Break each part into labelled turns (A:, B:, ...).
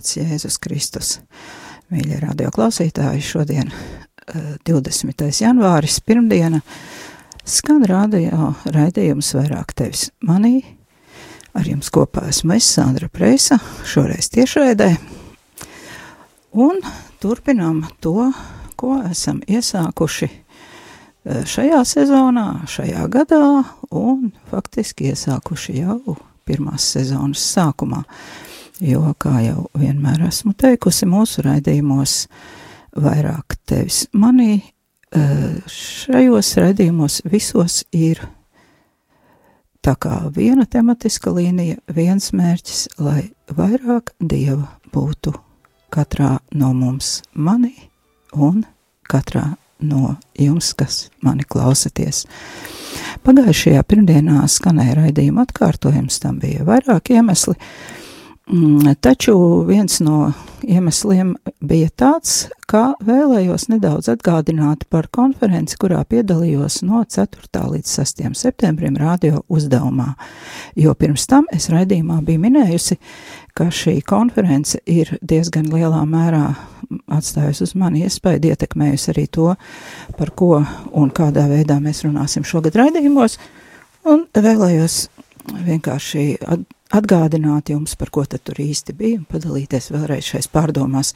A: slavēts Jēzus Kristus. Mīļie radioklausītāji, šodien eh, 20. janvāris, pirmdiena, skan radio raidījums vairāk tevis manī. Ar jums kopā esmu es, Sandra Preisa, šoreiz tiešraidē. Un turpinām to, ko esam iesākuši eh, šajā sezonā, šajā gadā, un faktiski iesākuši jau pirmās sezonas sākumā. Jo, kā jau vienmēr esmu teikusi, mūsu raidījumos vairāk tevis manī, eh, šajos raidījumos visos ir tā kā viena tematiska līnija, viens mērķis, lai vairāk dieva būtu katrā no mums manī un katrā no jums, kas mani klausaties. Pagājušajā pirmdienā skanēja raidījuma atkārtojums, tam bija vairāk iemesli. Mm, Taču viens no iemesliem bija tāds, ka vēlējos nedaudz atgādināt par konferenci, kurā piedalījos no 4. līdz 6. septembrim radio uzdevumā, jo pirms tam es raidījumā biju minējusi, ka šī konference ir diezgan lielā mērā atstājusi uz mani iespēju, ietekmējusi arī to, par ko un kādā veidā mēs runāsim šogad raidījumos, un vēlējos vienkārši at atgādināt jums, par ko tad tur īsti bija, un padalīties vēlreiz šais pārdomās,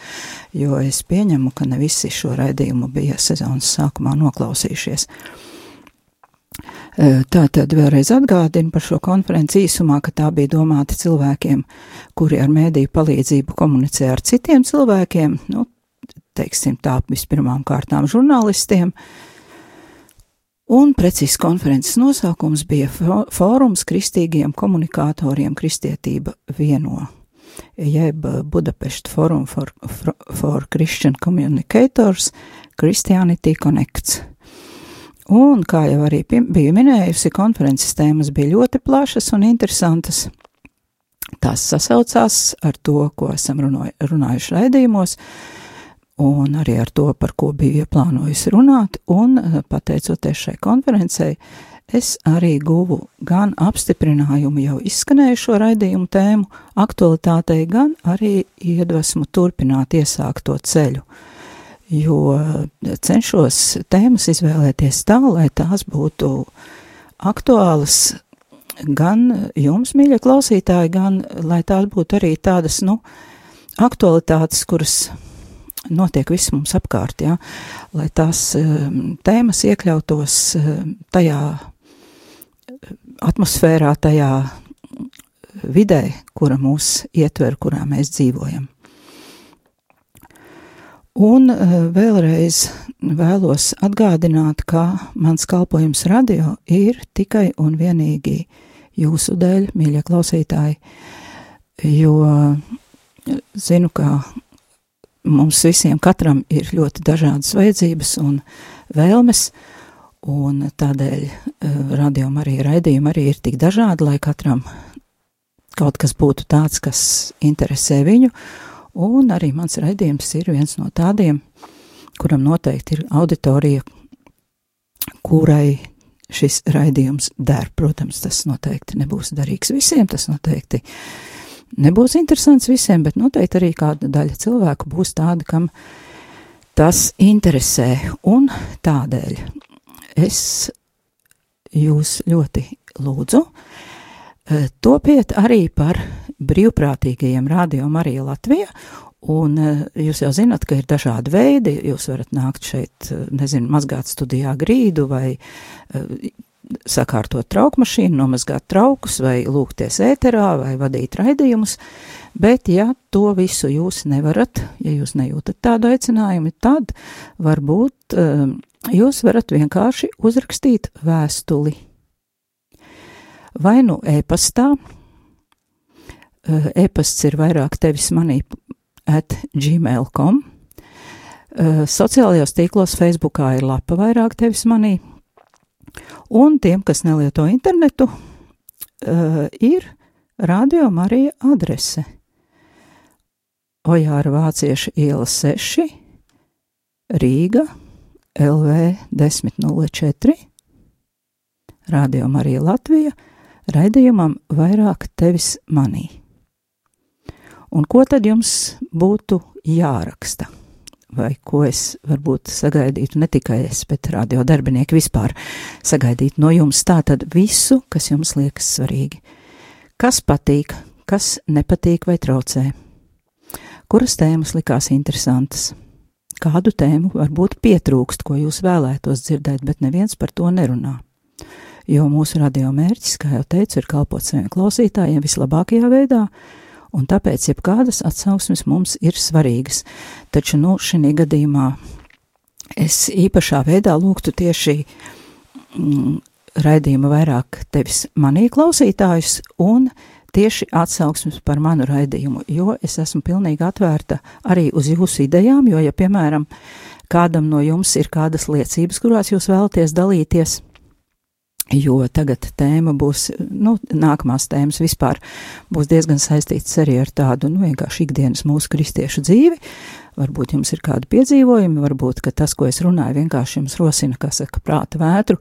A: jo es pieņemu, ka ne visi šo raidījumu bija sezonas sākumā noklausījušies. Tā tad vēlreiz atgādinu par šo konferenci īsumā, ka tā bija domāta cilvēkiem, kuri ar mēdīju palīdzību komunicē ar citiem cilvēkiem, nu, teiksim tā, vispirmām kārtām žurnālistiem, Un precīzi konferences nosaukums bija Fórums kristīgiem komunikatoriem Kristietība vieno, jeb Budapest Forum for, for, for Christian Communicators Christianity Connects. Un, kā jau arī biju minējusi, konferences tēmas bija ļoti plašas un interesantas. Tās sasaucās ar to, ko esam runāju, runājuši raidījumos, un arī ar to, par ko biju ieplānojusi runāt, un pateicoties šai konferencei, es arī guvu gan apstiprinājumu jau izskanējušo raidījumu tēmu aktualitātei, gan arī iedvesmu turpināt iesākto ceļu, jo cenšos tēmas izvēlēties tā, lai tās būtu aktuālas gan jums, mīļie klausītāji, gan lai tās būtu arī tādas, nu, aktualitātes, kuras notiek viss mums apkārt, ja, lai tās um, tēmas iekļautos um, tajā atmosfērā, tajā vidē, kura mūs ietver, kurā mēs dzīvojam. Un vēlreiz vēlos atgādināt, ka mans kalpojums radio ir tikai un vienīgi jūsu dēļ, mīļie klausītāji, jo zinu, ka mums visiem katram ir ļoti dažādas vajadzības un vēlmes, un tādēļ uh, radiom arī raidījumi arī ir tik dažādi, lai katram kaut kas būtu tāds, kas interesē viņu, un arī mans raidījums ir viens no tādiem, kuram noteikti ir auditorija, kurai šis raidījums der. Protams, tas noteikti nebūs derīgs visiem, tas noteikti uh, nebūs interesants visiem, bet noteikti arī kāda daļa cilvēku būs tāda, kam tas interesē. Un tādēļ es jūs ļoti lūdzu, eh, topiet arī par brīvprātīgajiem radio Marija Latvija, un eh, jūs jau zinat, ka ir dažādi veidi, jūs varat nākt šeit, eh, nezinu, mazgāt studijā grīdu vai sakārtot traukmašīnu, nomazgāt traukus vai lūgties ēterā vai vadīt raidījumus, bet ja to visu jūs nevarat, ja jūs nejūtat tādu aicinājumu, tad varbūt um, jūs varat vienkārši uzrakstīt vēstuli. Vai nu e-pastā, e-pasts ir vairāk tevis manī at gmail.com, sociālajos tīklos Facebookā ir lapa vairāk tevis manī, un tiem, kas nelieto internetu, ir Radio Marija adrese Ojāra Vācieša iela 6, Rīga, LV 1004, Radio Marija Latvija, raidījumam vairāk tevis manī. Un ko tad jums būtu jāraksta? Vai ko es varbūt sagaidītu ne tikai es, bet radio darbinieki vispār sagaidītu no jums tātad visu, kas jums liekas svarīgi. Kas patīk, kas nepatīk vai traucē? Kuras tēmas likās interesantas? kādu tēmu varbūt pietrūkst, ko jūs vēlētos dzirdēt, bet neviens par to nerunā. Jo mūsu radio mērķis, kā jau teicu, ir kalpot saviem klausītājiem vislabākajā veidā, un tāpēc jebkādas atsauksmes mums ir svarīgas. Taču, nu, šī gadījumā es īpašā veidā lūgtu tieši mm, raidījuma vairāk tevis manī klausītājus un tieši atsauksmes par manu raidījumu, jo es esmu pilnīgi atvērta arī uz jūsu idejām, jo, ja, piemēram, kādam no jums ir kādas liecības, kurās jūs vēlaties dalīties, jo tagad tēma būs, nu, nākamās tēmas vispār būs diezgan saistīts arī ar tādu, nu, vienkārši ikdienas mūsu kristiešu dzīvi. Varbūt jums ir kādi piedzīvojumi, varbūt, ka tas, ko es runāju, vienkārši jums rosina, kā saka, prāta vētru,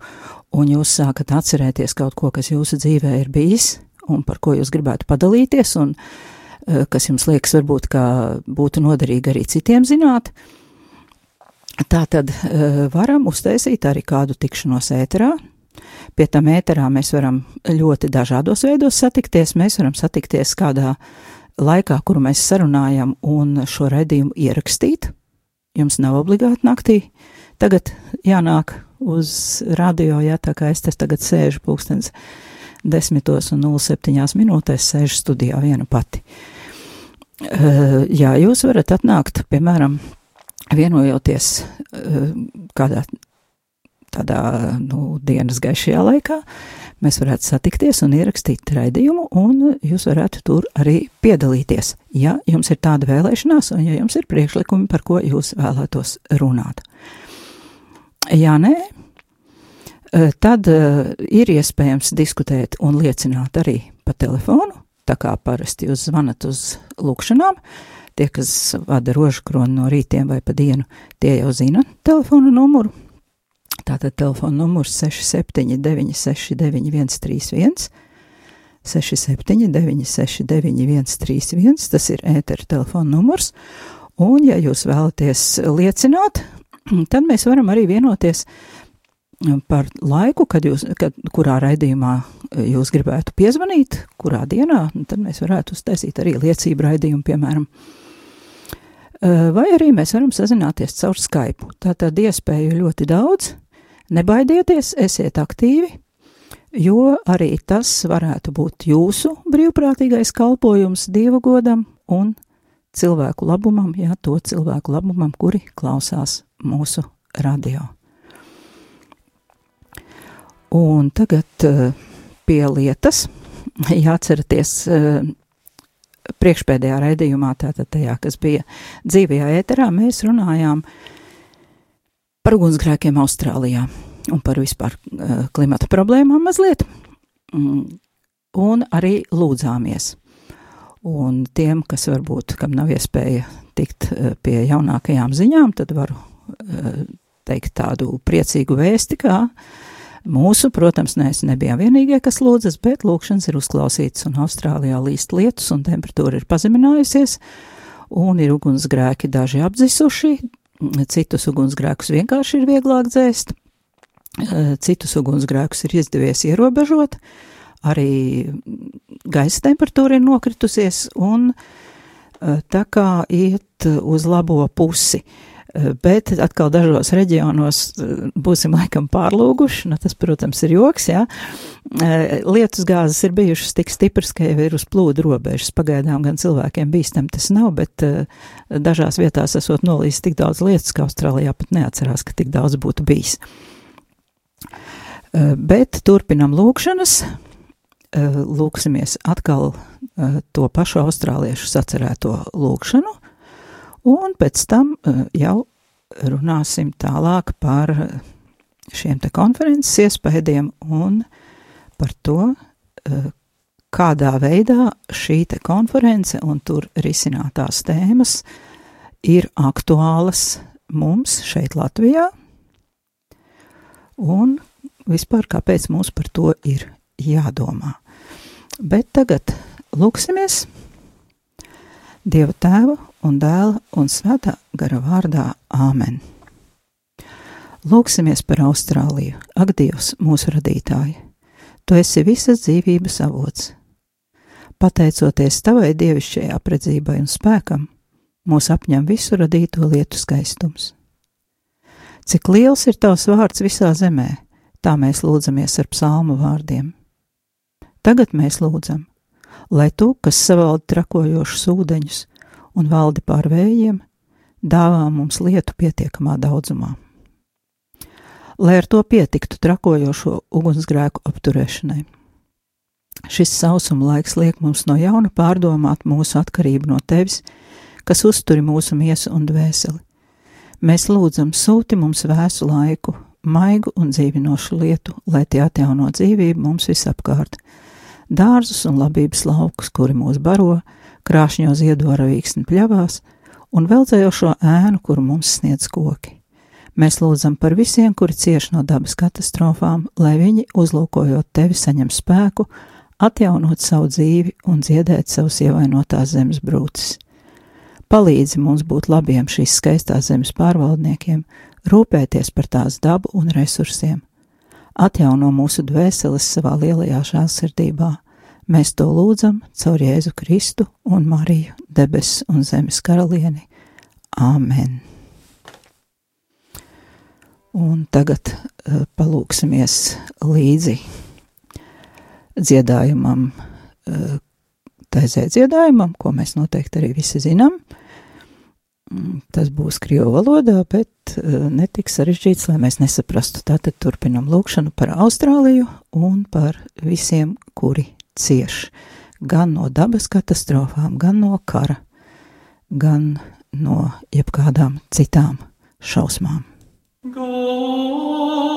A: un jūs sākat atcerēties kaut ko, kas jūsu dzīvē ir bijis, un par ko jūs gribētu padalīties, un eh, kas jums liekas varbūt, ka būtu noderīgi arī citiem zināt. Tā tad eh, varam uztaisīt arī kādu tikšanos ēterā. Pie tam ēterā mēs varam ļoti dažādos veidos satikties. Mēs varam satikties kādā laikā, kuru mēs sarunājam, un šo raidījumu ierakstīt. Jums nav obligāti naktī. Tagad jānāk uz radio, jā, tā kā es te tagad sēžu pulkstens 10 un 07 minūtēs sēž studijā viena pati. Uh, jā, jūs varat atnākt, piemēram, vienojoties uh, kādā tādā, nu, dienas gaišajā laikā, mēs varētu satikties un ierakstīt raidījumu, un jūs varētu tur arī piedalīties, ja jums ir tāda vēlēšanās, un ja jums ir priekšlikumi, par ko jūs vēlētos runāt. Ja nē, Eh, tad uh, ir iespējams diskutēt un liecināt arī pa telefonu, tā kā parasti jūs zvanat uz lūkšanām. Tie, kas vada rožu kroni no rītiem vai pa dienu, tie jau zina telefonu numuru. Tātad telefona numurs 679 691 31, 679 691 31, tas ir ētera telefona numurs. Un, ja jūs vēlaties liecināt, tad mēs varam arī vienoties par laiku, kad jūs, kad, kurā raidījumā jūs gribētu piezvanīt, kurā dienā, tad mēs varētu uztaisīt arī liecību raidījumu, piemēram. Vai arī mēs varam sazināties caur Skype. Tātad iespēju ļoti daudz, nebaidieties, esiet aktīvi, jo arī tas varētu būt jūsu brīvprātīgais kalpojums Dieva godam un cilvēku labumam, jā, to cilvēku labumam, kuri klausās mūsu radio. Un tagad uh, pie lietas jāatceraties uh, priekšpēdējā raidījumā, tātad tajā, kas bija dzīvajā ēterā, mēs runājām par ugunsgrēkiem Austrālijā un par vispār uh, klimata problēmām mazliet, mm, un arī lūdzāmies. Un tiem, kas varbūt, kam nav iespēja tikt uh, pie jaunākajām ziņām, tad varu uh, teikt tādu priecīgu vēsti, kā Mūsu, protams, mēs nebijām vienīgie, kas lūdzas, bet lūkšanas ir uzklausītas, un Austrālijā līst lietus, un temperatūra ir pazeminājusies, un ir ugunsgrēki daži apdzisuši, citus ugunsgrēkus vienkārši ir vieglāk dzēst, eh, citus ugunsgrēkus ir izdevies ierobežot, arī gaisa temperatūra ir nokritusies, un eh, tā kā iet uz labo pusi. Bet atkal dažos reģionos būsim laikam pārlūguši, nu tas, protams, ir joks, jā. Lietus gāzes ir bijušas tik stipras, ka jau ir uz plūdu robežas. Pagaidām gan cilvēkiem bīstam tas nav, bet dažās vietās esot nolīs tik daudz lietus, ka Austrālijā pat neatcerās, ka tik daudz būtu bijis. Bet turpinam lūkšanas, lūksimies atkal to pašu austrāliešu sacerēto lūkšanu Un pēc tam eh, jau runāsim tālāk par šiem te konferences iespējiem un par to, eh, kādā veidā šī te konference un tur risinātās tēmas ir aktuālas mums šeit Latvijā un vispār kāpēc mums par to ir jādomā. Bet tagad lūksimies Dieva tēva un dēla un svētā gara vārdā Āmen. Lūksimies par Austrāliju, ak, Dievs, mūsu radītāji! Tu esi visas dzīvības avots. Pateicoties tavai dievišķajai apredzībai un spēkam, mūs apņem visu radīto lietu skaistums. Cik liels ir tavs vārds visā zemē, tā mēs lūdzamies ar psalmu vārdiem. Tagad mēs lūdzam, lai tu, kas savaldi trakojošus ūdeņus un valdi pār vējiem, dāvā mums lietu pietiekamā daudzumā. Lai ar to pietiktu trakojošo ugunsgrēku apturēšanai. Šis sausuma laiks liek mums no jauna pārdomāt mūsu atkarību no tevis, kas uzturi mūsu miesu un dvēseli. Mēs lūdzam, sūti mums vēsu laiku, maigu un dzīvinošu lietu, lai tie atjauno dzīvību mums visapkārt, dārzus un labības laukus, kuri mūs baro, krāšņo ziedora vīksni pļavās un veldzējošo ēnu, kuru mums sniedz koki. Mēs lūdzam par visiem, kuri cieš no dabas katastrofām, lai viņi, uzlūkojot tevi, saņem spēku, atjaunot savu dzīvi un dziedēt savus ievainotās zemes brūces. Palīdzi mums būt labiem šīs skaistās zemes pārvaldniekiem, rūpēties par tās dabu un resursiem. Atjauno mūsu dvēseles savā lielajā žēlsirdībā, Mēs to lūdzam caur Jēzu Kristu un Mariju, debesu un zemes karalieni. Āmen! Un tagad uh, palūksimies līdzi dziedājumam, uh, taizē dziedājumam, ko mēs noteikti arī visi zinām. Mm, tas būs krievu valodā, bet uh, netik sarežģīts, lai mēs nesaprastu. Tātad turpinam lūkšanu par Austrāliju un par visiem, kuri cieš gan no dabas katastrofām, gan no kara, gan no jebkādām citām šausmām. Gospodi,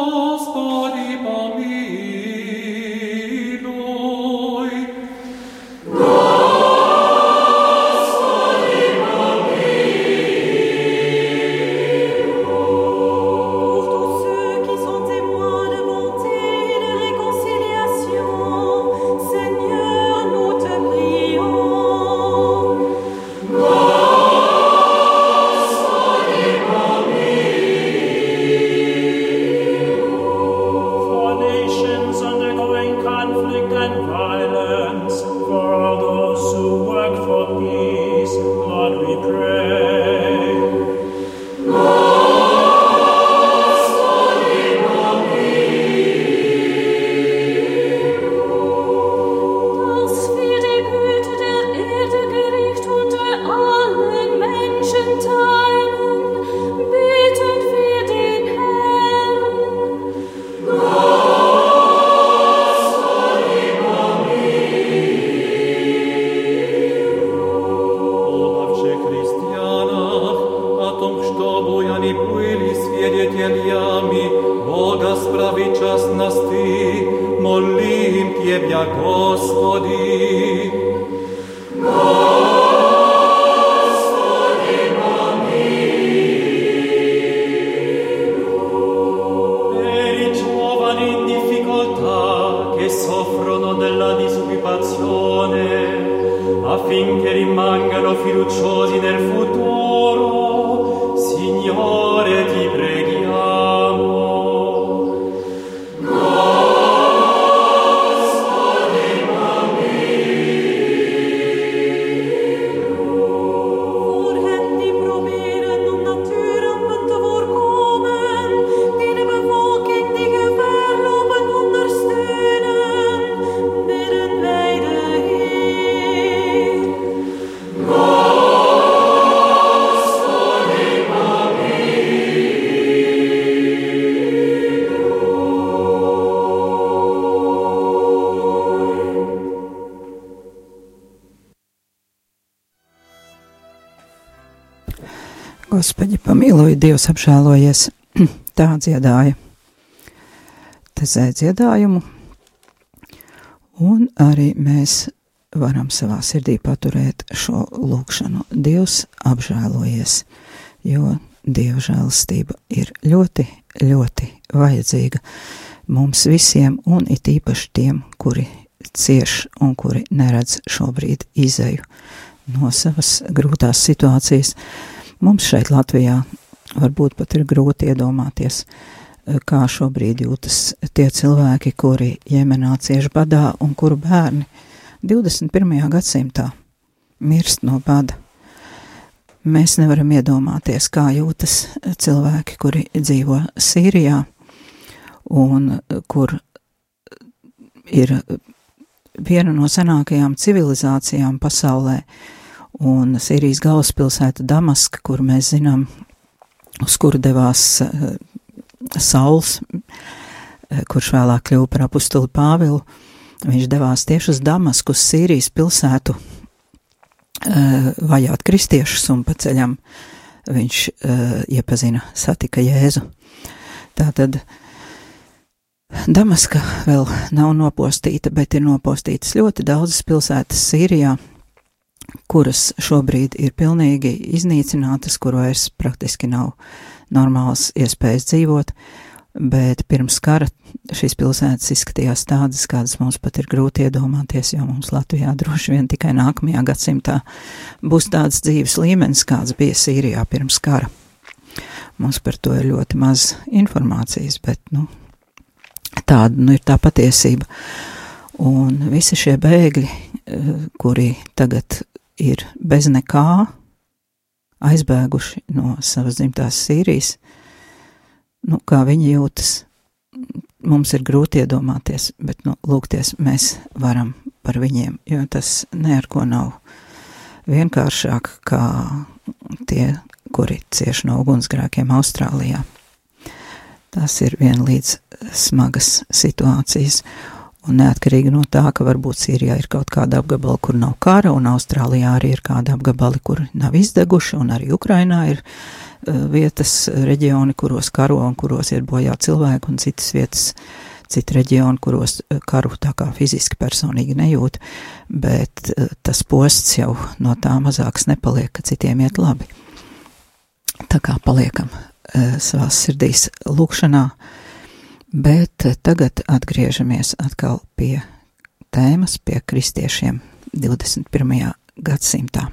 A: Dani pili Boga spravi molim Tjebja, Gospodi. Dievs apžēlojies, tā dziedāja. Tezē dziedājumu, un arī mēs varam savā sirdī paturēt šo lūkšanu. Dievs apžēlojies, jo Dieva žēlastība ir ļoti, ļoti vajadzīga mums visiem, un it īpaši tiem, kuri cieš un kuri neredz šobrīd izēju no savas grūtās situācijas. Mums šeit Latvijā varbūt pat ir grūti iedomāties, kā šobrīd jūtas tie cilvēki, kuri Jemenā cieš badā un kuru bērni 21. gadsimtā mirst no bada. Mēs nevaram iedomāties, kā jūtas cilvēki, kuri dzīvo Sīrijā un kur ir viena no senākajām civilizācijām pasaulē, un Sīrijas galvaspilsēta Damaska, kur mēs zinām, uz kuru devās uh, Sauls, uh, kurš vēlāk kļuva par apustuli Pāvilu, viņš devās tieši uz Damasku, uz Sīrijas pilsētu, Eh, vajāt kristiešus, un pa ceļam viņš iepazina, satika Jēzu. Tātad Damaska vēl nav nopostīta, bet ir nopostītas ļoti daudzas pilsētas Sīrijā, kuras šobrīd ir pilnīgi iznīcinātas, kur vairs praktiski nav normāls iespējas dzīvot. Bet pirms kara šīs pilsētas izskatījās tādas, kādas mums pat ir grūti iedomāties, jo mums Latvijā droši vien tikai nākamajā gadsimtā būs tāds dzīves līmenis, kāds bija Sīrijā pirms kara. Mums par to ir ļoti maz informācijas, bet, nu, tāda, nu, ir tā patiesība. Un visi šie bēgļi, eh, kuri tagad ir bez nekā, aizbēguši no savas dzimtās Sīrijas, nu, kā viņi jūtas, mums ir grūti iedomāties, bet, nu, lūgties mēs varam par viņiem, jo tas ne ar ko nav vienkāršāk kā tie, kuri cieši no ugunsgrēkiem Austrālijā. Tas ir vienlīdz smagas situācijas, un neatkarīgi no tā, ka varbūt Sīrijā ir kaut kāda apgabala, kur nav kara, un Austrālijā arī ir kāda apgabali, kur nav izdeguši, un arī Ukrainā ir uh, vietas, reģioni, kuros karo un kuros iet bojā cilvēki, un citas vietas, citi reģioni, kuros eh, karu tā kā fiziski personīgi nejūt, bet eh, tas posts jau no tā mazāks nepaliek, ka citiem iet labi. Tā kā paliekam savās sirdīs lūkšanā, bet tagad atgriežamies atkal pie tēmas, pie kristiešiem 21. gadsimtā.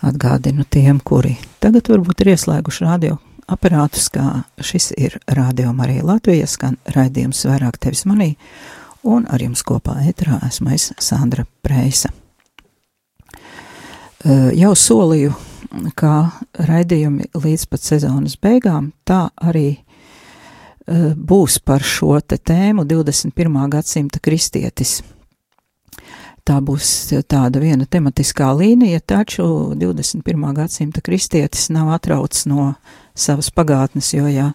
A: Atgādinu tiem, kuri tagad varbūt ir ieslēguši radio aparātus, kā šis ir Radio Marija Latvijas, gan raidījums vairāk tevis manī, un ar jums kopā ētrā esmu es Sandra Preisa. Jau solīju, kā raidījumi līdz pat sezonas beigām, tā arī būs par šo te tēmu 21. gadsimta kristietis – tā būs tāda viena tematiskā līnija, taču 21. gadsimta kristietis nav atrauts no savas pagātnes, jo, ja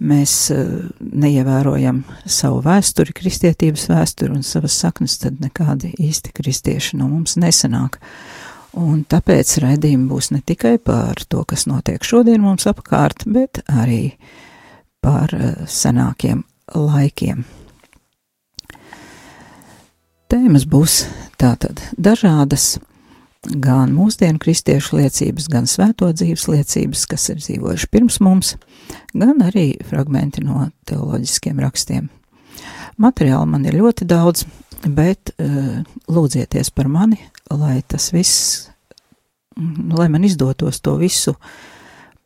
A: mēs eh, neievērojam savu vēsturi, kristietības vēsturi un savas saknes, tad nekādi īsti kristieši no mums nesanāk. Un tāpēc raidījumi būs ne tikai par to, kas notiek šodien mums apkārt, bet arī par eh, senākiem laikiem. Tēmas būs tātad dažādas, gan mūsdienu kristiešu liecības, gan svēto dzīves liecības, kas ir dzīvojuši pirms mums, gan arī fragmenti no teoloģiskiem rakstiem. Materiāli man ir ļoti daudz, bet uh, lūdzieties par mani, lai tas viss, lai man izdotos to visu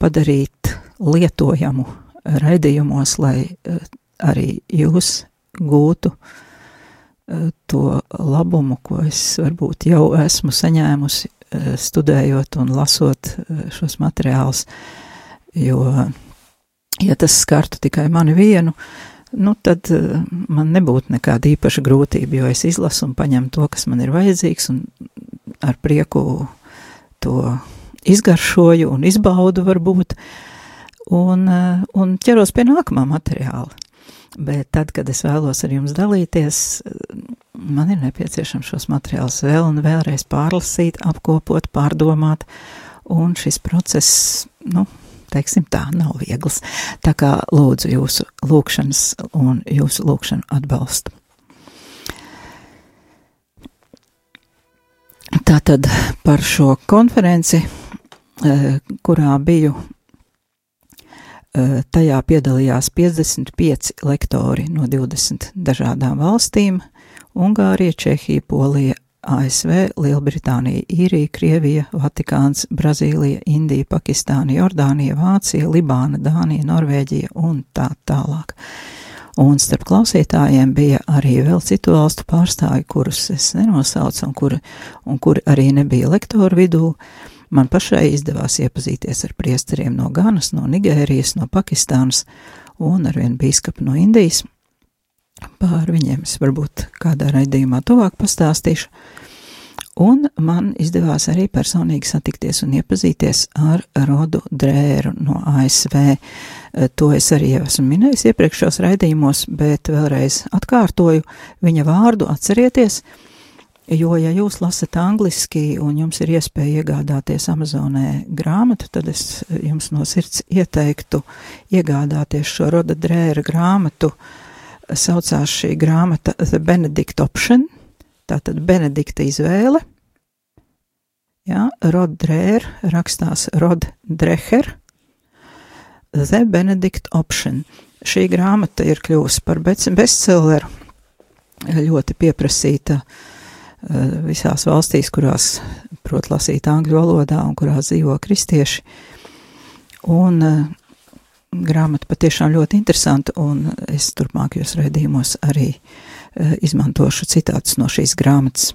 A: padarīt lietojamu raidījumos, lai uh, arī jūs gūtu uh, to labumu, ko es varbūt jau esmu saņēmusi, eh, studējot un lasot eh, šos materiālus, jo, ja tas skartu tikai mani vienu, nu, tad eh, man nebūtu nekāda īpaša grūtība, jo es izlasu un paņemu to, kas man ir vajadzīgs, un ar prieku to izgaršoju un izbaudu varbūt, un, un ķeros pie nākamā materiāla. Bet tad, kad es vēlos ar jums dalīties, man ir nepieciešams šos materiālus vēl un vēlreiz pārlasīt, apkopot, pārdomāt un šis process, nu, teiksim tā, nav viegls. Tā kā lūdzu jūsu lūkšanas un jūsu lūkšanu atbalstu. Tātad par šo konferenci, eh, kurā biju, eh, tajā piedalījās 55 lektori no 20 dažādām valstīm - Ungārija, Čehija, Polija, ASV, Lielbritānija, Īrija, Krievija, Vatikāns, Brazīlija, Indija, Pakistāna, Jordānija, Vācija, Libāna, Dānija, Norvēģija un tā tālāk. Un starp klausītājiem bija arī vēl citu valstu pārstāvi, kurus es nenosaucu un kuri, un kuri arī nebija lektoru vidū. Man pašai izdevās iepazīties ar priesteriem no Ganas, no Nigērijas, no Pakistānas un ar vienu bīskapu no Indijas. Pār viņiem es varbūt kādā raidījumā tuvāk pastāstīšu. Un man izdevās arī personīgi satikties un iepazīties ar Rodu Drēru no ASV. To es arī jau esmu minējis iepriekšējos raidījumos, bet vēlreiz atkārtoju viņa vārdu, atcerieties, jo, ja jūs lasat angliski un jums ir iespēja iegādāties Amazonē grāmatu, tad es jums no sirds ieteiktu iegādāties šo Roda Drēra grāmatu. Saucās šī grāmata The Benedict Option Tātad Benedikta izvēle. Jā, Rod Drēr rakstās Rod Dreher. The Benedict Option. Šī grāmata ir kļuvusi par bestselleru, ļoti pieprasīta uh, visās valstīs, kurās prot lasīt angļu valodā un kurās dzīvo kristieši. Un uh, grāmata patiešām ļoti interesanta, un es turpmākajos raidījumos arī Eh, izmantošu citātus no šīs grāmatas.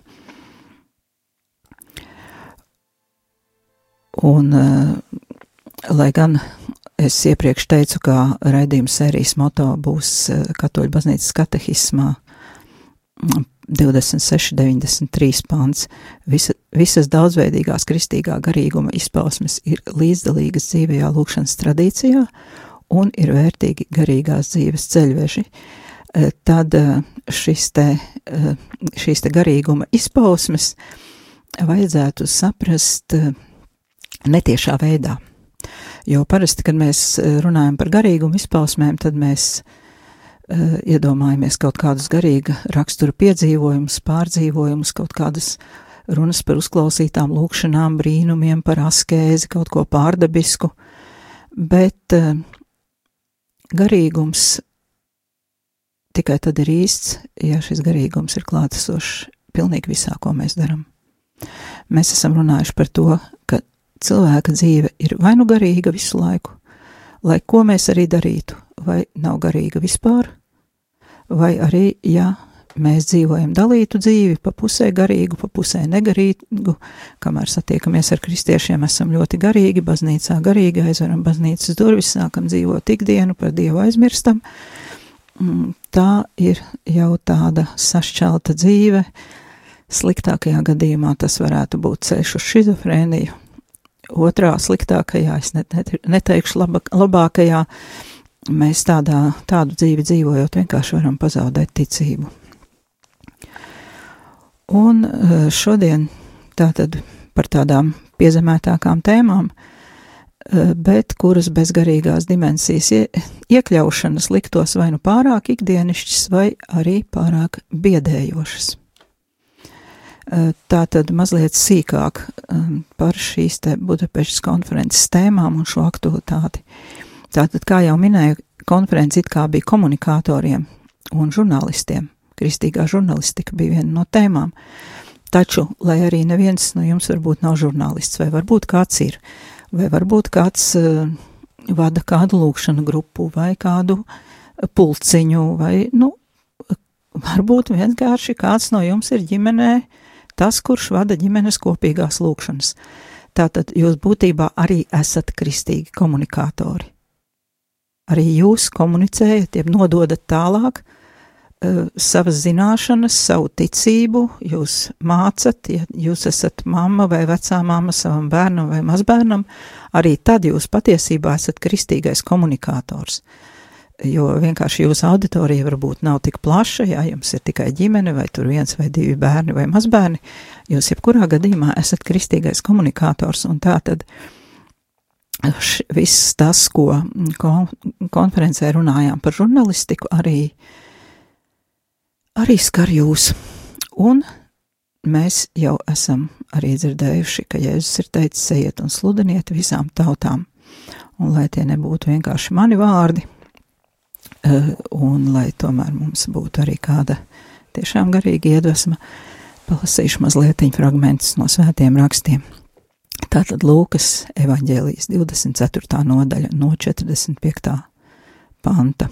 A: Un, eh, lai gan es iepriekš teicu, ka raidījuma sērijas moto būs eh, Katoļu baznīcas katehismā 26, 93 pants. Visa, visas daudzveidīgās kristīgā garīguma izpausmes ir līdzdalīgas dzīvajā lūkšanas tradīcijā un ir vērtīgi garīgās dzīves ceļveži. Eh, tad eh, šis te, eh, šīs te garīguma izpausmes vajadzētu saprast netiešā veidā. Jo parasti, kad mēs runājam par garīgumu izpausmēm, tad mēs iedomājamies kaut kādus garīga rakstura piedzīvojumus, pārdzīvojumus, kaut kādas runas par uzklausītām lūkšanām, brīnumiem, par askēzi, kaut ko pārdabisku, bet uh, garīgums tikai tad ir īsts, ja šis garīgums ir klātesošs pilnīgi visā, ko mēs darām. Mēs esam runājuši par to, ka cilvēka dzīve ir vai nu garīga visu laiku, lai ko mēs arī darītu, vai nav garīga vispār, vai arī, ja mēs dzīvojam dalītu dzīvi, pa pusē garīgu, pa pusē negarīgu, kamēr satiekamies ar kristiešiem, esam ļoti garīgi, baznīcā garīgi, aizveram baznīcas durvis, sākam dzīvot ikdienu, par Dievu aizmirstam, Mm, tā ir jau tāda sašķelta dzīve. Sliktākajā gadījumā tas varētu būt ceļš uz šizofrēniju. Otrā sliktākajā, es net, net, neteikšu laba, labākajā, mēs tādā, tādu dzīvi dzīvojot vienkārši varam pazaudēt ticību. Un eh, šodien tātad par tādām piezemētākām tēmām uh, Eh, bet kuras bezgarīgās dimensijas iekļaušanas liktos vai nu pārāk ikdienišķas, vai arī pārāk biedējošas. Eh, tā tad mazliet sīkāk par šīs te Budapeštas konferences tēmām un šo aktualitāti. Tātad, kā jau minēju, konferences it kā bija komunikatoriem un žurnālistiem. Kristīgā žurnālistika bija viena no tēmām. Taču, lai arī neviens no jums varbūt nav žurnālists, vai varbūt kāds ir, vai varbūt kāds uh, vada kādu lūkšanu grupu vai kādu pulciņu, vai, nu, varbūt vienkārši kāds no jums ir ģimenē tas, kurš vada ģimenes kopīgās lūkšanas. Tātad jūs būtībā arī esat kristīgi komunikātori. Arī jūs komunicējat, jeb nododat tālāk uh, Eh, savas zināšanas, savu ticību, jūs mācat, ja jūs esat mamma vai vecā mamma savam bērnam vai mazbērnam, arī tad jūs patiesībā esat kristīgais komunikators. jo vienkārši jūsu auditorija varbūt nav tik plaša, ja jums ir tikai ģimene vai tur viens vai divi bērni vai mazbērni, jūs jebkurā gadījumā esat kristīgais komunikators un tā tad š, viss tas, ko kon, konferencē runājām par žurnalistiku, arī, arī skar jūs. Un mēs jau esam arī dzirdējuši, ka Jēzus ir teicis, ejiet un sludiniet visām tautām, un lai tie nebūtu vienkārši mani vārdi, eh, un lai tomēr mums būtu arī kāda tiešām garīga iedvesma, palasīšu mazliet fragmentus no svētiem rakstiem. Tātad Lūkas evaņģēlijas 24. nodaļa no 45. panta.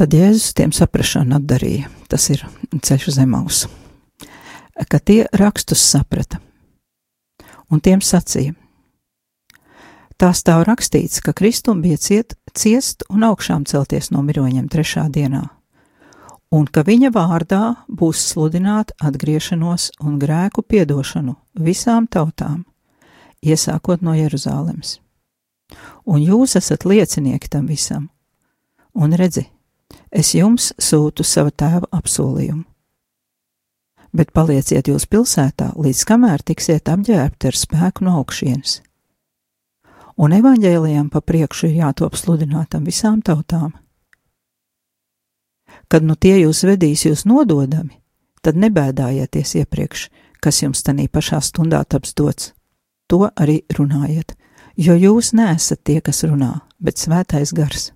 A: Tad Jēzus tiem saprašanu atdarīja, tas ir ceļš zem ausu, ka tie rakstus saprata, un tiem sacīja. Tā stāv rakstīts, ka Kristum bija ciet, ciest un augšām celties no miroņiem trešā dienā un ka viņa vārdā būs sludināta atgriešanos un grēku piedošanu visām tautām, iesākot no Jeruzalemes. Un jūs esat liecinieki tam visam, un redzi, es jums sūtu sava tēva apsolījumu. Bet palieciet jūs pilsētā, līdz kamēr tiksiet apģērbti ar spēku no augšienes. Un evaņģēlijam pa priekšu ir jātop sludinātam visām tautām Kad nu tie jūs vedīs jūs nododami, tad nebēdājieties iepriekš, kas jums tanī pašā stundā taps dots. To arī runājiet, jo jūs neesat tie, kas runā, bet svētais gars.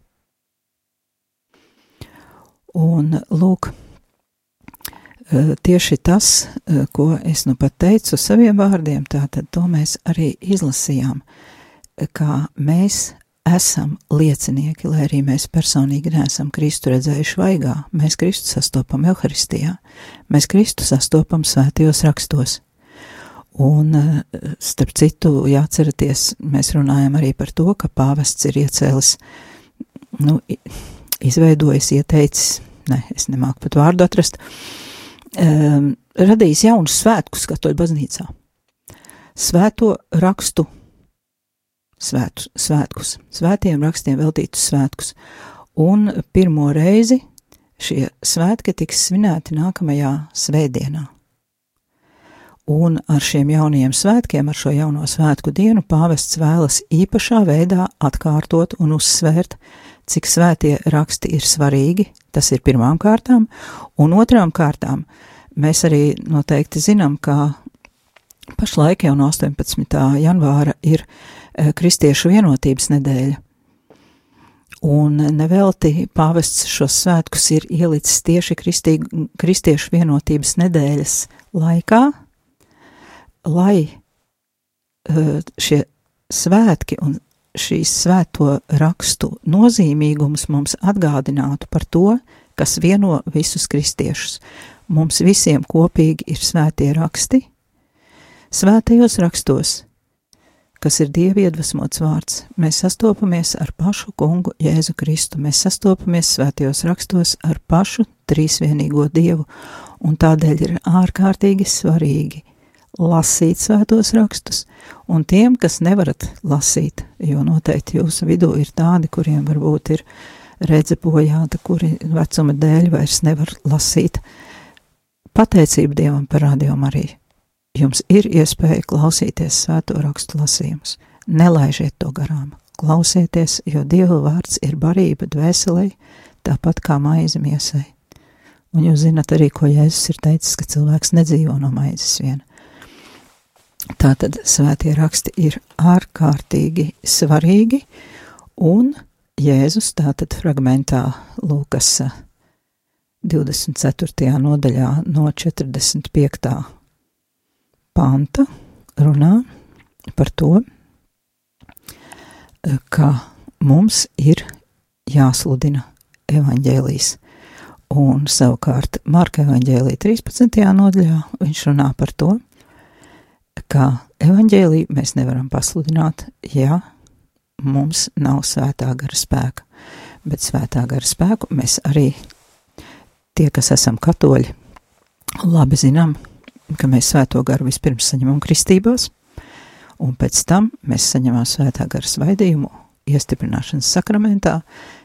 A: Un lūk, e, tieši tas, e, ko es nu pat teicu saviem vārdiem, tātad to mēs arī izlasījām, e, kā mēs esam liecinieki, lai arī mēs personīgi neesam Kristu redzējuši vaigā. Mēs Kristu sastopam Euharistijā, mēs Kristu sastopam svētajos rakstos. Un, eh, starp citu, jāatceraties, mēs runājam arī par to, ka pāvests ir iecēlis, nu, izveidojis, ieteicis, ne, es nemāku pat vārdu atrast, um, radījis jaunus svētkus katoļu baznīcā. Svēto rakstu svētu, svētkus, svētiem rakstiem veltītus svētkus. Un pirmo reizi šie svētki tiks svinēti nākamajā svētdienā. Un ar šiem jaunajiem svētkiem, ar šo jauno svētku dienu, pāvests vēlas īpašā veidā atkārtot un uzsvērt, cik svētie raksti ir svarīgi, tas ir pirmām kārtām, un otrām kārtām mēs arī noteikti zinām, ka pašlaik jau no 18. janvāra ir Kristiešu vienotības nedēļa. Un nevelti pāvests šos svētkus ir ielicis tieši kristī, kristiešu vienotības nedēļas laikā, lai eh, šie svētki un šīs svēto rakstu nozīmīgums mums atgādinātu par to, kas vieno visus kristiešus. Mums visiem kopīgi ir svētie raksti. Svētajos rakstos kas ir Dieva iedvesmots vārds, mēs sastopamies ar pašu kungu Jēzu Kristu, mēs sastopamies svētajos rakstos ar pašu trīsvienīgo Dievu, un tādēļ ir ārkārtīgi svarīgi lasīt svētos rakstus, un tiem, kas nevarat lasīt, jo noteikti jūsu vidū ir tādi, kuriem varbūt ir redze bojāta, kuri vecuma dēļ vairs nevar lasīt. Pateicība Dievam par radio Mariju jums ir iespēja klausīties svēto rakstu lasījumus. Nelaižiet to garām, klausieties, jo Dieva vārds ir barība dvēselē, tāpat kā maize miesai. Un jūs zinat arī, ko Jēzus ir teicis, ka cilvēks nedzīvo no maizes viena. Tātad svētie raksti ir ārkārtīgi svarīgi, un Jēzus tātad fragmentā Lūkas 24. nodaļā no 45 panta runā par to, ka mums ir jāsludina evaņģēlijas. Un savukārt Marka evaņģēlija 13. nodaļā viņš runā par to, ka evaņģēliju mēs nevaram pasludināt, ja mums nav svētā gara spēka. Bet svētā gara spēku mēs arī, tie, kas esam katoļi, labi zinām, ka mēs svēto garu vispirms saņemam kristībās, un pēc tam mēs saņemam svētā gara svaidījumu iestiprināšanas sakramentā,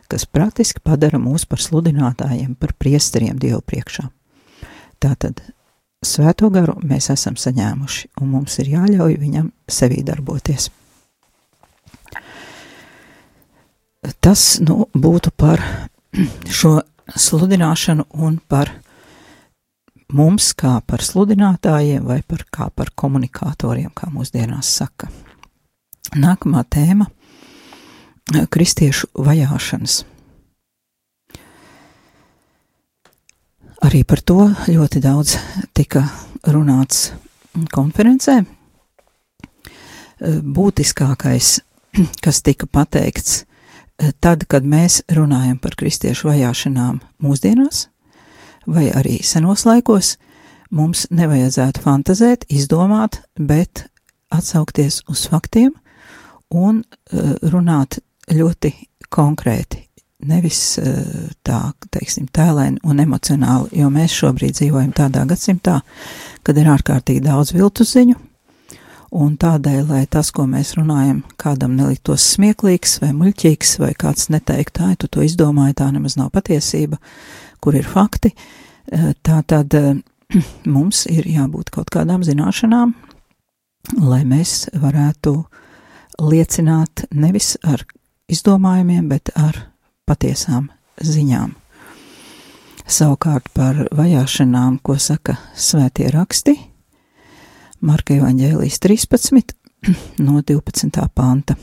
A: kas praktiski padara mūs par sludinātājiem, par priesteriem Dievu priekšā. Tātad svēto garu mēs esam saņēmuši, un mums ir jāļauj viņam sevī darboties. Tas nu, būtu par šo sludināšanu un par mums kā par sludinātājiem vai par kā par komunikatoriem, kā mūsdienās saka. Nākamā tēma - kristiešu vajāšanas. Arī par to ļoti daudz tika runāts konferencē. Būtiskākais, kas tika pateikts, tad, kad mēs runājam par kristiešu vajāšanām mūsdienās, vai arī senos laikos, mums nevajadzētu fantazēt, izdomāt, bet atsaukties uz faktiem un uh, runāt ļoti konkrēti, nevis uh, tā, teiksim, tēlēni un emocionāli, jo mēs šobrīd dzīvojam tādā gadsimtā, kad ir ārkārtīgi daudz viltu ziņu, un tādēļ, lai tas, ko mēs runājam, kādam neliktos smieklīgs vai muļķīgs, vai kāds neteikt, tā, tu to izdomāji, tā nemaz nav patiesība, kur ir fakti, uh, tā tad mums ir jābūt kaut kādām zināšanām, lai mēs varētu liecināt nevis ar izdomājumiem, bet ar patiesām ziņām. Savukārt par vajāšanām, ko saka svētie raksti, Marka Evanģēlijas 13 no 12. panta.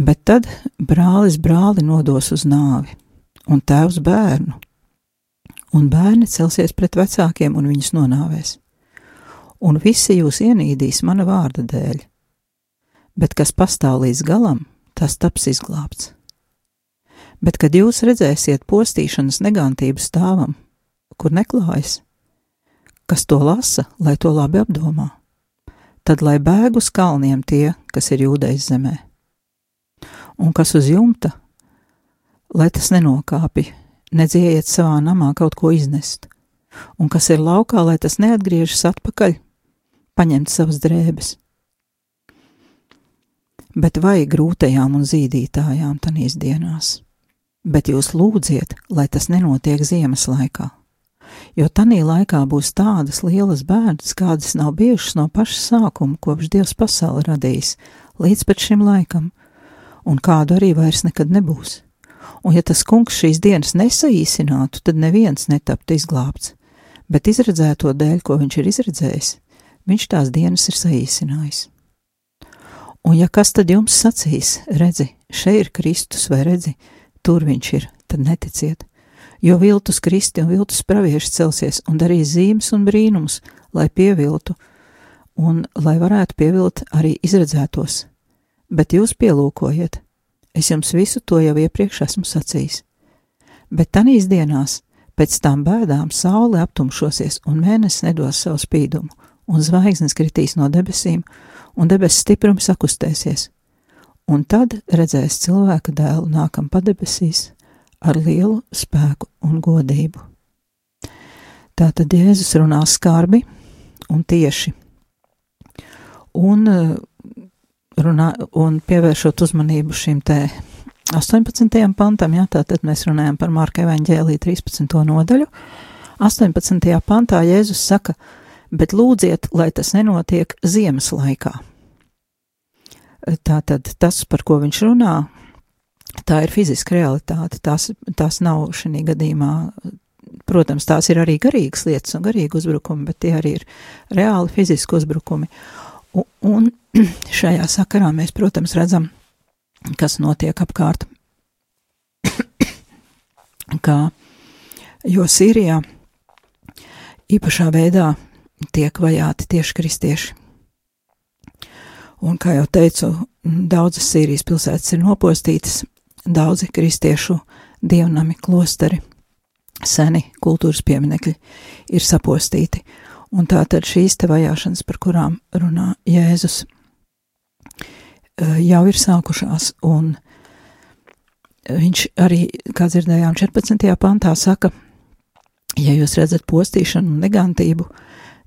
A: Bet tad brālis brāli nodos uz nāvi, un tēvs bērnu, un bērni celsies pret vecākiem un viņus nonāvēs. Un visi jūs ienīdīs mana vārda dēļ, bet kas pastāv līdz galam, tas taps izglābts. Bet, kad jūs redzēsiet postīšanas negantību stāvam, kur neklājas, kas to lasa, lai to labi apdomā, tad lai bēg uz kalniem tie, kas ir jūdejas zemē, un kas uz jumta, lai tas nenokāpj, nedziejiet savā namā kaut ko iznest, un kas ir laukā, lai tas neatgriežas atpakaļ, paņemt savas drēbes. Bet vai grūtajām un zīdītājām tanīs dienās, bet jūs lūdziet, lai tas nenotiek ziemas laikā, jo tanī laikā būs tādas lielas bērnas, kādas nav bijušas no paša sākuma, kopš Dievs pasauli radījis, līdz pat šim laikam, un kādu arī vairs nekad nebūs un ja tas kungs šīs dienas nesaīsinātu, tad neviens netaptu izglābts, bet izredzēto dēļ, ko viņš ir izredzējis, viņš tās dienas ir saīsinājis. Un ja kas tad jums sacīs, redzi, šeit ir Kristus, vai redzi, tur viņš ir, tad neticiet, jo viltus kristi un viltus pravieši celsies un darīs zīmes un brīnums, lai pieviltu, un lai varētu pievilt arī izredzētos, bet jūs pielūkojiet, Es jums visu to jau iepriekš esmu sacījis. Bet tanīs dienās, pēc tām bēdām, saule aptumšosies, un mēnesis nedos savu spīdumu, un zvaigznes kritīs no debesīm, un debesis stiprums sakustēsies. Un tad redzēs cilvēka dēlu nākam padebesīs ar lielu spēku un godību. Tātad Jēzus runā skarbi un tieši. Un runā, un pievēršot uzmanību šim te 18. pantam, jā, tātad mēs runājam par Marka evaņģēlī 13. nodaļu. 18. pantā Jēzus saka, bet lūdziet, lai tas nenotiek ziemas laikā. Tātad tas, par ko viņš runā, tā ir fiziska realitāte, tās, tās nav šī gadījumā, protams, tās ir arī garīgas lietas un garīgi uzbrukumi, bet tie arī ir reāli fiziski uzbrukumi. Un, šajā sakarā mēs, protams, redzam, kas notiek apkārt. Kā, jo Sīrijā īpašā veidā tiek vajāti tieši kristieši. Un, kā jau teicu, daudzas Sīrijas pilsētas ir nopostītas, daudzi kristiešu dievnami, klosteri, seni kultūras pieminekļi ir sapostīti. Un tā tad šīs te vajāšanas, par kurām runā Jēzus, Eh, jau ir sākušās, un viņš arī, kā dzirdējām, 14. pantā saka, ja jūs redzat postīšanu un negantību,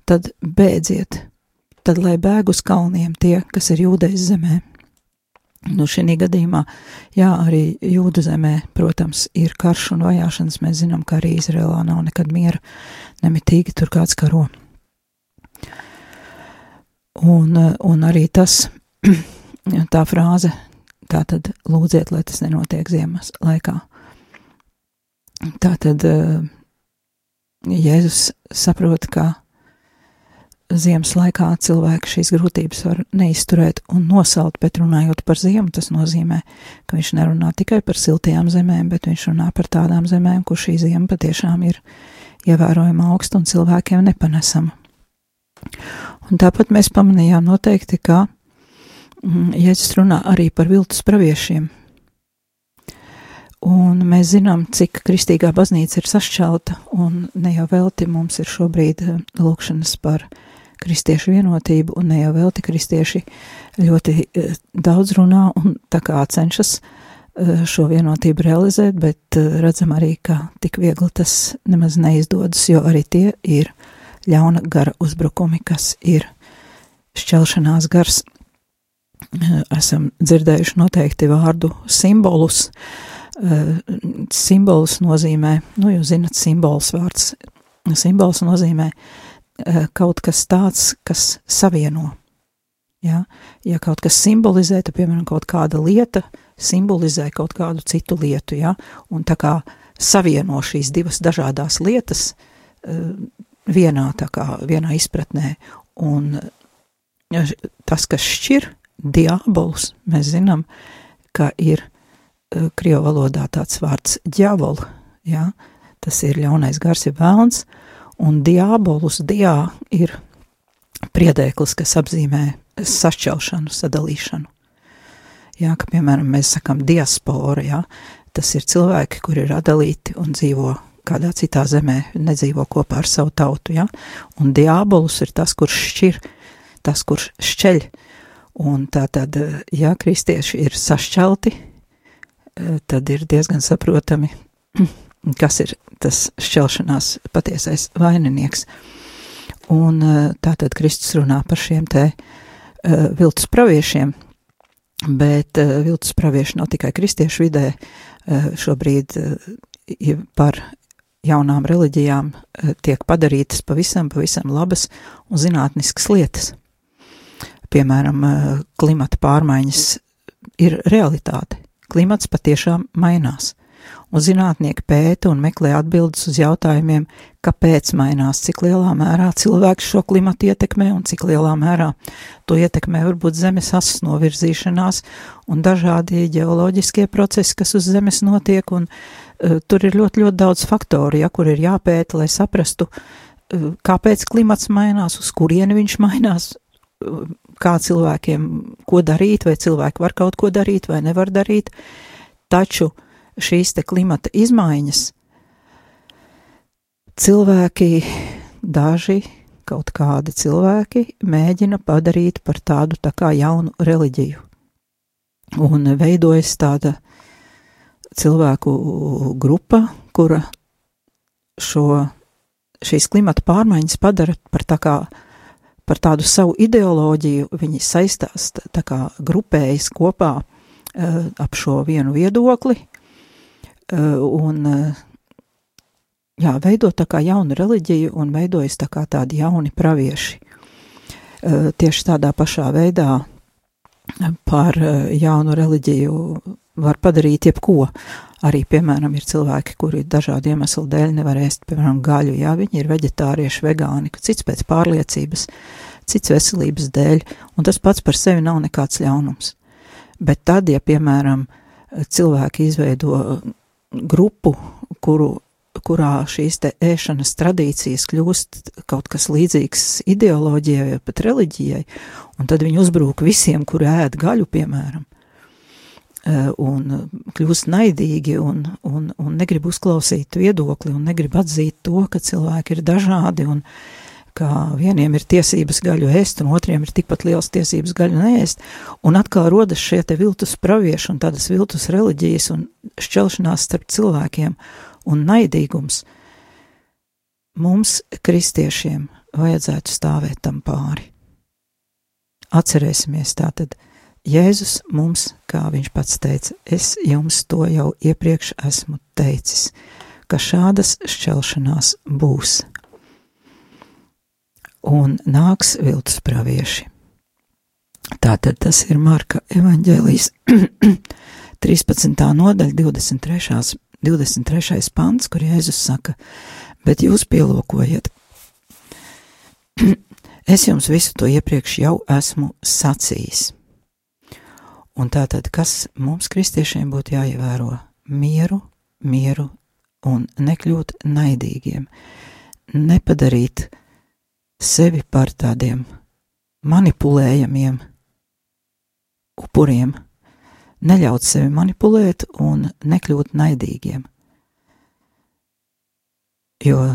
A: tad bēdziet, tad lai bēg uz kalniem tie, kas ir jūdejas zemē. Nu, šī gadījumā, jā, arī jūdu zemē, protams, ir karš un vajāšanas. Mēs zinām, ka arī Izrēlā nav nekad miera, nemitīgi tur kāds karo. Un, un arī tas, tā frāze, tā tad lūdziet, lai tas nenotiek ziemas laikā. Tā tad Jēzus saprot, ka ziemas laikā cilvēki šīs grūtības var neizturēt un nosaukt, bet runājot par ziemu, tas nozīmē, ka viņš nerunā tikai par siltajām zemēm, bet viņš runā par tādām zemēm, kur šī ziema patiešām ir ievērojama augsta un cilvēkiem nepanesama. Un tāpat mēs pamanījām noteikti, ka mm, Jēzus runā arī par viltus praviešiem. Un mēs zinām, cik kristīgā baznīca ir sašķelta, un ne jau velti mums ir šobrīd eh, lūkšanas par uh, kristiešu vienotību, un ne jau velti kristieši ļoti e, daudz runā un tā kā cenšas e, šo vienotību realizēt, bet redzam arī, ka tik viegli tas nemaz neizdodas, jo arī tie ir ļauna gara uzbrukumi, kas ir šķelšanās gars. Esam dzirdējuši noteikti vārdu simbolus. Simbols nozīmē, nu, jūs zinat, simbols vārds. Simbols nozīmē Eh, kaut kas tāds, kas savieno. Ja? ja kaut kas simbolizē, tad, piemēram, kaut kāda lieta simbolizē kaut kādu citu lietu, ja? un tā kā savieno šīs divas dažādas lietas uh, vienā, kā vienā izpratnē, un tas, kas šķir diabolus, mēs zinām, ka ir uh, krievu valodā tāds vārds ģavol, ja? tas ir ļaunais gars, ja vēlns, un diabolus diā ir priedēklis, kas apzīmē sašķelšanu, sadalīšanu. Jā, ka, piemēram, mēs sakam diaspora, jā, tas ir cilvēki, kuri ir atdalīti un dzīvo kādā citā zemē, nedzīvo kopā ar savu tautu, jā, un diabolus ir tas, kurš šķir, tas, kurš šķeļ, un tā tad, ja kristieši ir sašķelti, tad ir diezgan saprotami, kas ir tas šķelšanās patiesais vaininieks. Un eh, tātad Kristus runā par šiem te uh, viltus praviešiem, bet viltus pravieši nav tikai kristiešu vidē, šobrīd par jaunām reliģijām uh, tiek padarītas pavisam, pavisam labas un zinātniskas lietas. Piemēram, uh, klimata pārmaiņas ir realitāte. Klimats patiešām mainās un zinātnieki pēta un meklē atbildes uz jautājumiem, kāpēc mainās, cik lielā mērā cilvēks šo klimatu ietekmē un cik lielā mērā to ietekmē varbūt zemes asas novirzīšanās un dažādi ģeoloģiskie procesi, kas uz zemes notiek, un uh, tur ir ļoti, ļoti daudz faktoru, ja, kur ir jāpēta, lai saprastu, uh, kāpēc klimats mainās, uz kurieni viņš mainās, uh, kā cilvēkiem ko darīt, vai cilvēki var kaut ko darīt vai nevar darīt, taču uh, šīs te klimata izmaiņas, cilvēki, daži, kaut kādi cilvēki mēģina padarīt par tādu tā kā jaunu reliģiju. Un veidojas tāda cilvēku grupa, kura šo, šīs klimata pārmaiņas padara par tā kā par tādu savu ideoloģiju, viņi saistās, tā kā grupējas kopā uh, ap šo vienu viedokli, Eh, un eh, jā, veido tā kā jaunu reliģiju un veidojas tā kā tādi jauni pravieši. Eh, tieši tādā pašā veidā par jaunu reliģiju var padarīt jebko. Arī, piemēram, ir cilvēki, kuri dažādu iemeslu dēļ nevar ēst, piemēram, gaļu, jā, viņi ir veģetārieši, vegāni, cits pēc pārliecības, cits veselības dēļ, un tas pats par sevi nav nekāds ļaunums. Bet tad, ja, piemēram, cilvēki izveido grupu, kuru, kurā šīs te ēšanas tradīcijas kļūst kaut kas līdzīgs ideoloģijai vai pat reliģijai, un tad viņi uzbrūk visiem, kuri ēd gaļu, piemēram, un kļūst naidīgi un, un, un negrib uzklausīt viedokli un negrib atzīt to, ka cilvēki ir dažādi un ka vieniem ir tiesības gaļu ēst, un otriem ir tikpat liels tiesības gaļu neēst, un atkal rodas šie te viltus pravieši un tādas viltus reliģijas un šķelšanās starp cilvēkiem un naidīgums. Mums, kristiešiem, vajadzētu stāvēt tam pāri. Atcerēsimies tātad, Jēzus mums, kā viņš pats teica, es jums to jau iepriekš esmu teicis, ka šādas šķelšanās būs. Un nāks viltus pravieši. Tātad tas ir Marka evaņģēlijas 13. nodaļa, 23. 23. pants, kur Jēzus saka, bet jūs pielūkojiet. es jums visu to iepriekš jau esmu sacījis. Un tātad, kas mums kristiešiem būtu jāievēro? Mieru, mieru un nekļūt naidīgiem, nepadarīt sevi par tādiem manipulējamiem upuriem, neļaut sevi manipulēt un nekļūt naidīgiem. Jo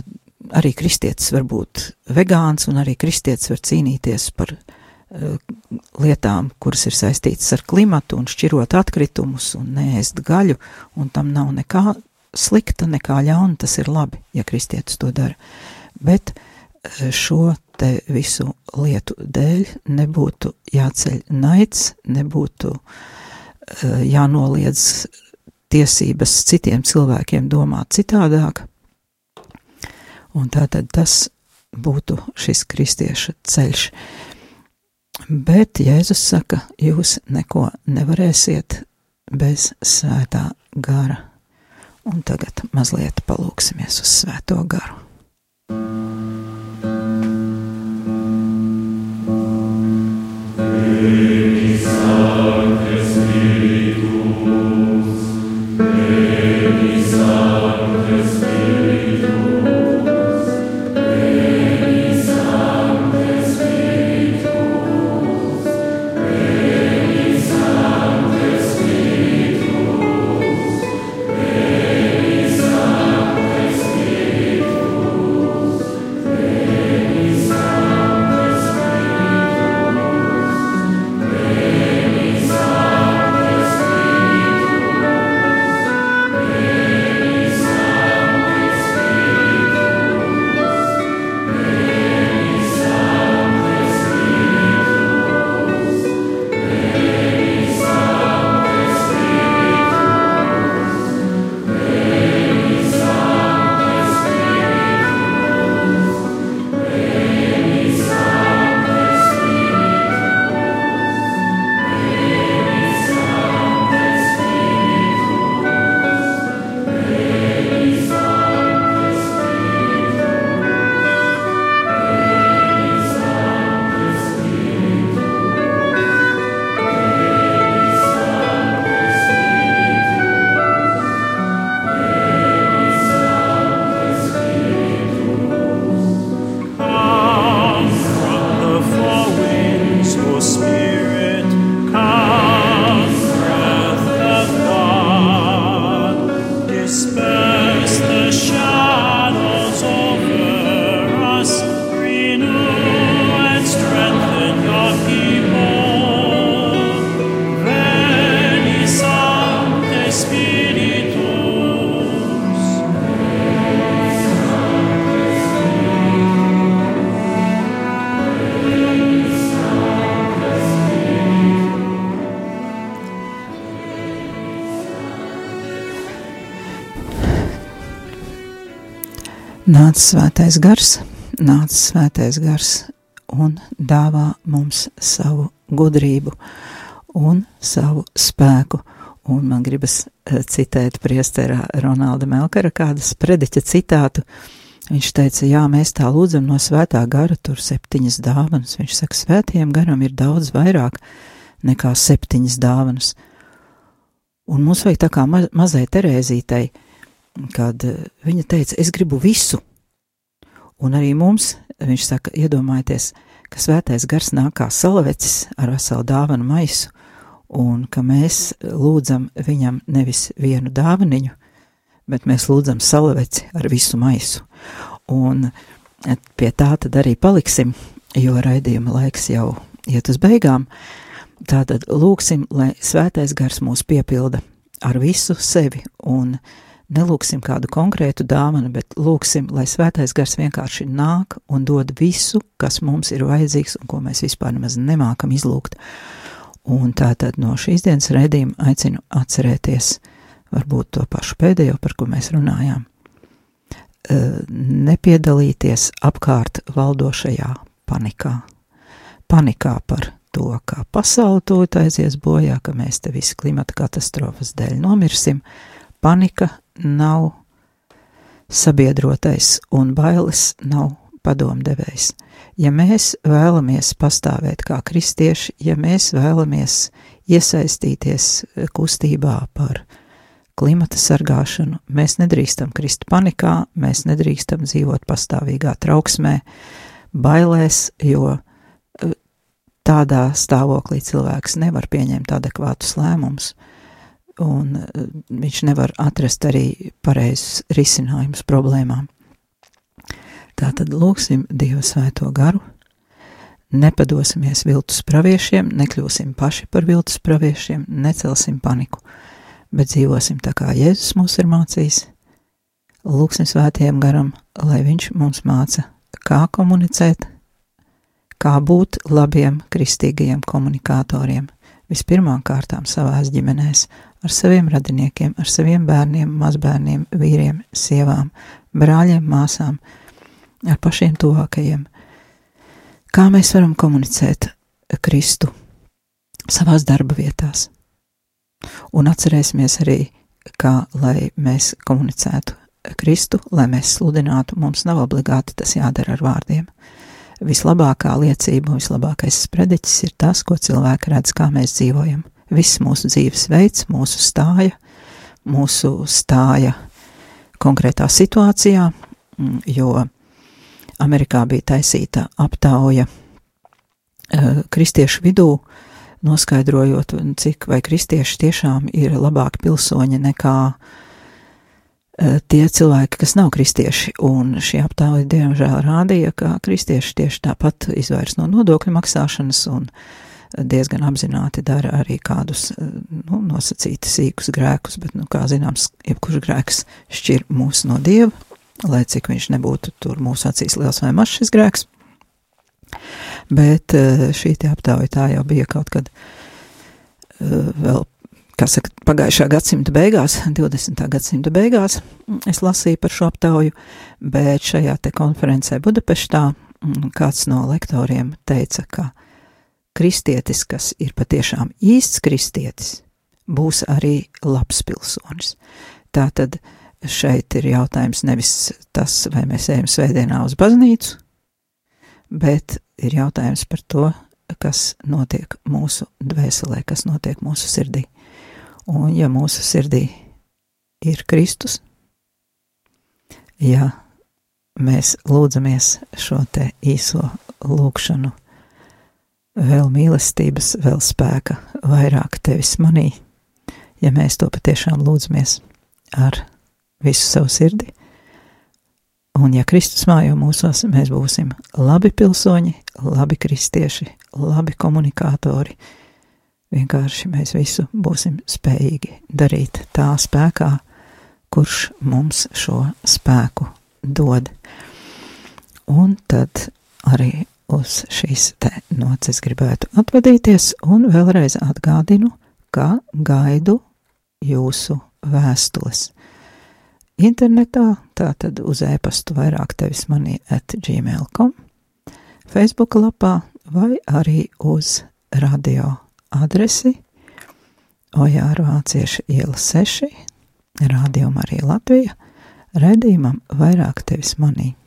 A: arī kristietis var būt vegāns, un arī kristietis var cīnīties par uh, lietām, kuras ir saistītas ar klimatu, un šķirot atkritumus, un neēst gaļu, un tam nav nekā slikta, nekā ļauna. Tas ir labi, ja kristietis to dara. Bet uh, šo te visu lietu dēļ nebūtu jāceļ naids, nebūtu uh, jānoliedz tiesības citiem cilvēkiem domāt citādāk. Un tātad tas būtu šis kristieša ceļš. Bet Jēzus saka, jūs neko nevarēsiet bez svētā gara. Un tagad mazliet palūksimies uz svēto garu.
B: Come
A: Nāc svētais gars, nāc svētais gars un dāvā mums savu gudrību un savu spēku. Un man gribas eh, citēt priesterā Ronalda Melkara kādas prediķa citātu. Viņš teica, jā, mēs tā lūdzam no svētā gara, tur septiņas dāvanas. Viņš saka, svētajiem garam ir daudz vairāk nekā septiņas dāvanas. Un mums vajag tā kā ma mazai Terēzītei, kad eh, viņa teica, es gribu visu. Un arī mums, viņš saka, iedomājieties, ka svētais gars nāk kā salavecis ar veselu dāvanu maisu, un ka mēs lūdzam viņam nevis vienu dāvaniņu, bet mēs lūdzam salaveci ar visu maisu. Un pie tā tad arī paliksim, jo raidījuma laiks jau iet uz beigām. Tātad lūksim, lai svētais gars mūs piepilda ar visu sevi un nelūksim kādu konkrētu dāvanu, bet lūksim, lai svētais gars vienkārši nāk un dod visu, kas mums ir vajadzīgs un ko mēs vispār nemaz nemākam izlūgt. Un tātad no šīs dienas raidījuma aicinu atcerēties varbūt to pašu pēdējo, par ko mēs runājām. Nepiedalīties apkārt valdošajā panikā. Panikā par to, ka pasaule tūlīt aizies bojā, ka mēs te visi klimata katastrofas dēļ nomirsim. Panika nav sabiedrotais un bailes nav padomdevējs. Ja mēs vēlamies pastāvēt kā kristieši, ja mēs vēlamies iesaistīties kustībā par klimata sargāšanu, mēs nedrīkstam krist panikā, mēs nedrīkstam dzīvot pastāvīgā trauksmē, bailēs, jo e, tādā stāvoklī cilvēks nevar pieņemt adekvātus lēmumus un eh, viņš nevar atrast arī pareizus risinājumus problēmām. Tātad lūgsim Dievu svēto garu, nepadosimies viltus praviešiem, nekļūsim paši par viltus praviešiem, necelsim paniku, bet dzīvosim tā kā Jēzus mūs ir mācījis. Lūksim svētajam garam, lai viņš mums māca, kā komunicēt, kā būt labiem kristīgajiem komunikatoriem, vispirmām kārtām savās ģimenēs, ar saviem radiniekiem, ar saviem bērniem, mazbērniem, vīriem, sievām, brāļiem, māsām, ar pašiem tuvākajiem. Kā mēs varam komunicēt Kristu savās darba vietās? Un atcerēsimies arī, kā lai mēs komunicētu Kristu, lai mēs sludinātu, mums nav obligāti tas jādara ar vārdiem. Vislabākā liecība, vislabākais sprediķis ir tas, ko cilvēki redz, kā mēs dzīvojam viss mūsu dzīvesveids, mūsu stāja, mūsu stāja konkrētā situācijā, mm, jo Amerikā bija taisīta aptauja uh, kristiešu vidū, noskaidrojot, cik vai kristieši tiešām ir labāki pilsoņi nekā uh, tie cilvēki, kas nav kristieši, un šī aptauja diemžēl rādīja, ka kristieši tieši tāpat izvairs no nodokļu maksāšanas un uh, diezgan apzināti dara arī kādus nu, nosacīti sīkus grēkus, bet, nu, kā zināms, jebkurš grēks šķir mūs no dieva, lai cik viņš nebūtu tur mūsu acīs liels vai mazs šis grēks. Bet eh, šī aptauja tā jau bija kaut kad eh, vēl, kā saka, pagājušā gadsimta beigās, 20. gadsimta beigās, es lasīju par šo aptauju, bet šajā te konferencē Budapeštā kāds no lektoriem teica, ka kristietis, kas ir patiešām īsts kristietis, būs arī labs pilsonis. Tātad šeit ir jautājums nevis tas, vai mēs ejam svētdienā uz baznīcu, bet ir jautājums par to, kas notiek mūsu dvēselē, kas notiek mūsu sirdī. Un ja mūsu sirdī ir Kristus, ja mēs lūdzamies šo te īso lūkšanu vēl mīlestības, vēl spēka, vairāk tevis manī, ja mēs to patiešām lūdzamies ar visu savu sirdi. Un ja Kristus mājo mūsos, mēs būsim labi pilsoņi, labi kristieši, labi komunikātori. Vienkārši mēs visu būsim spējīgi darīt tā spēkā, kurš mums šo spēku dod. Un tad arī uz šīs te noces gribētu atvadīties un vēlreiz atgādinu, ka gaidu jūsu vēstules. Internetā, tātad uz e-pastu vairāk tevis manī at gmail.com, Facebook lapā vai arī uz radio adresi Ojāru Vācieša iela 6, Radio Marija Latvija, redījumam vairāk tevis manī.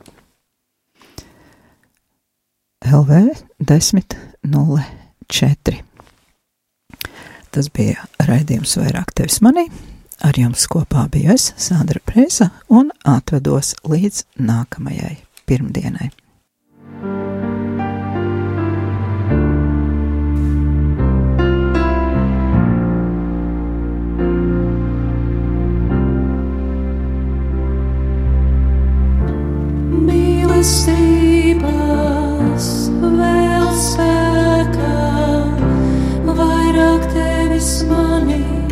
A: LV 10.04. Tas bija raidījums vairāk tevis manī. Ar jums kopā biju es, Sandra Prēsa, un atvedos līdz nākamajai pirmdienai.
C: Tevis